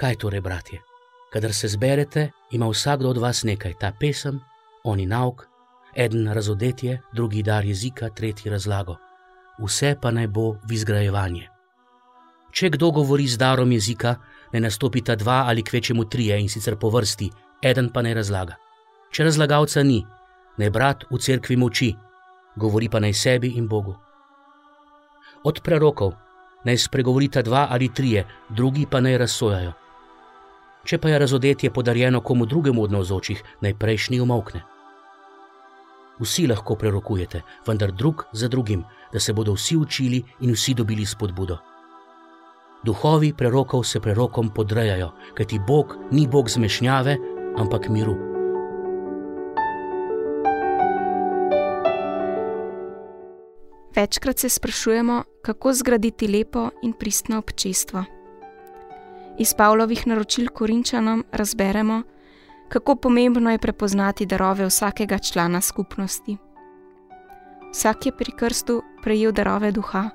Kaj torej, bratje? Kadar se zberete, ima vsakdo od vas nekaj, ta pesem, oni nauk, eden razodetje, drugi dar jezika, tretji razlago. Vse pa naj bo v izgrajevanje. Če kdo govori z darom jezika, ne nastopita dva ali kvečemu trije in sicer po vrsti, eden pa naj razlaga. Če razlagalca ni, ne brat v cerkvi moči, govori pa naj sebi in Bogu. Od prerokov naj spregovorita dva ali trije, drugi pa naj razsojajo. Če pa je razodetje podarjeno komu drugemu od navzočih, naj prejšnji umokne. Vsi lahko prerokujete, vendar drug za drugim, da se bodo vsi učili in vsi dobili spodbudo. Duhovi prerokov se prerokom podrejajo, kajti Bog ni Bog zmešnjave, ampak miru. Večkrat se sprašujemo, kako zgraditi lepo in pristno občestvo. Iz Pavlovih naročil Korinčanom razberemo, kako pomembno je prepoznati darove vsakega člana skupnosti. Vsak je pri krstu prejel darove duha.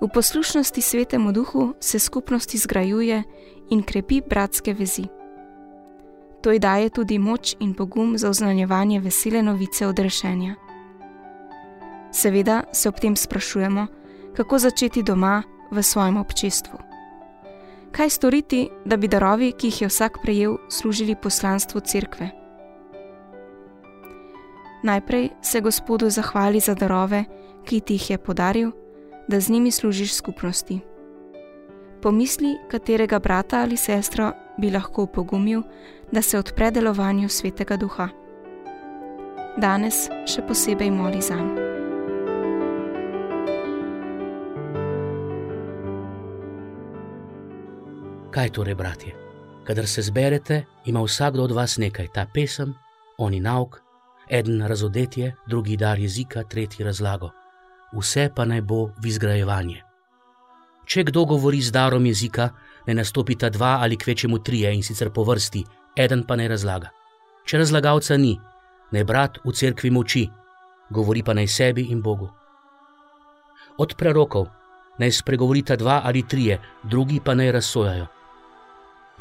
V poslušnosti svetemu duhu se skupnost izgrajuje in krepi bratske vezi. To ji daje tudi moč in pogum za oznanjevanje vesele novice odrešenja. Seveda se ob tem sprašujemo, kako začeti doma v svojem občestvu. Kaj storiti, da bi darovi, ki jih je vsak prejel, služili poslanstvu cerkve? Najprej se Gospodu zahvali za darove, ki ti jih je podaril, da z njimi služiš skupnosti. Pomisli, katerega brata ali sestro bi lahko upogumil, da se odpre delovanju svetega duha. Danes še posebej moli za Kaj torej, bratje? Kadar se zberete, ima vsakdo od vas nekaj, ta pesem, oni nauk, eden razodetje, drugi dar jezika, tretji razlago. Vse pa naj bo v izgrajevanje. Če kdo govori z darom jezika, ne nastopita dva ali kvečemu trije in sicer po vrsti, eden pa naj razlaga. Če razlagalca ni, ne brat v cerkvi moči, govori pa naj sebi in Bogu. Od prerokov naj spregovorita dva ali trije, drugi pa naj razsojajo.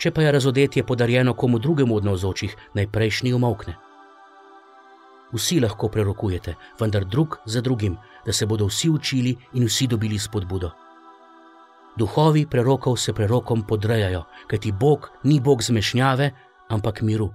Če pa je razodetje podarjeno komu drugemu od navzočih, naj prejšnji umokne. Vsi lahko prerokujete, vendar drug za drugim, da se bodo vsi učili in vsi dobili spodbudo. Duhovi prerokov se prerokom podrejajo, kajti Bog ni Bog zmešnjave, ampak miru.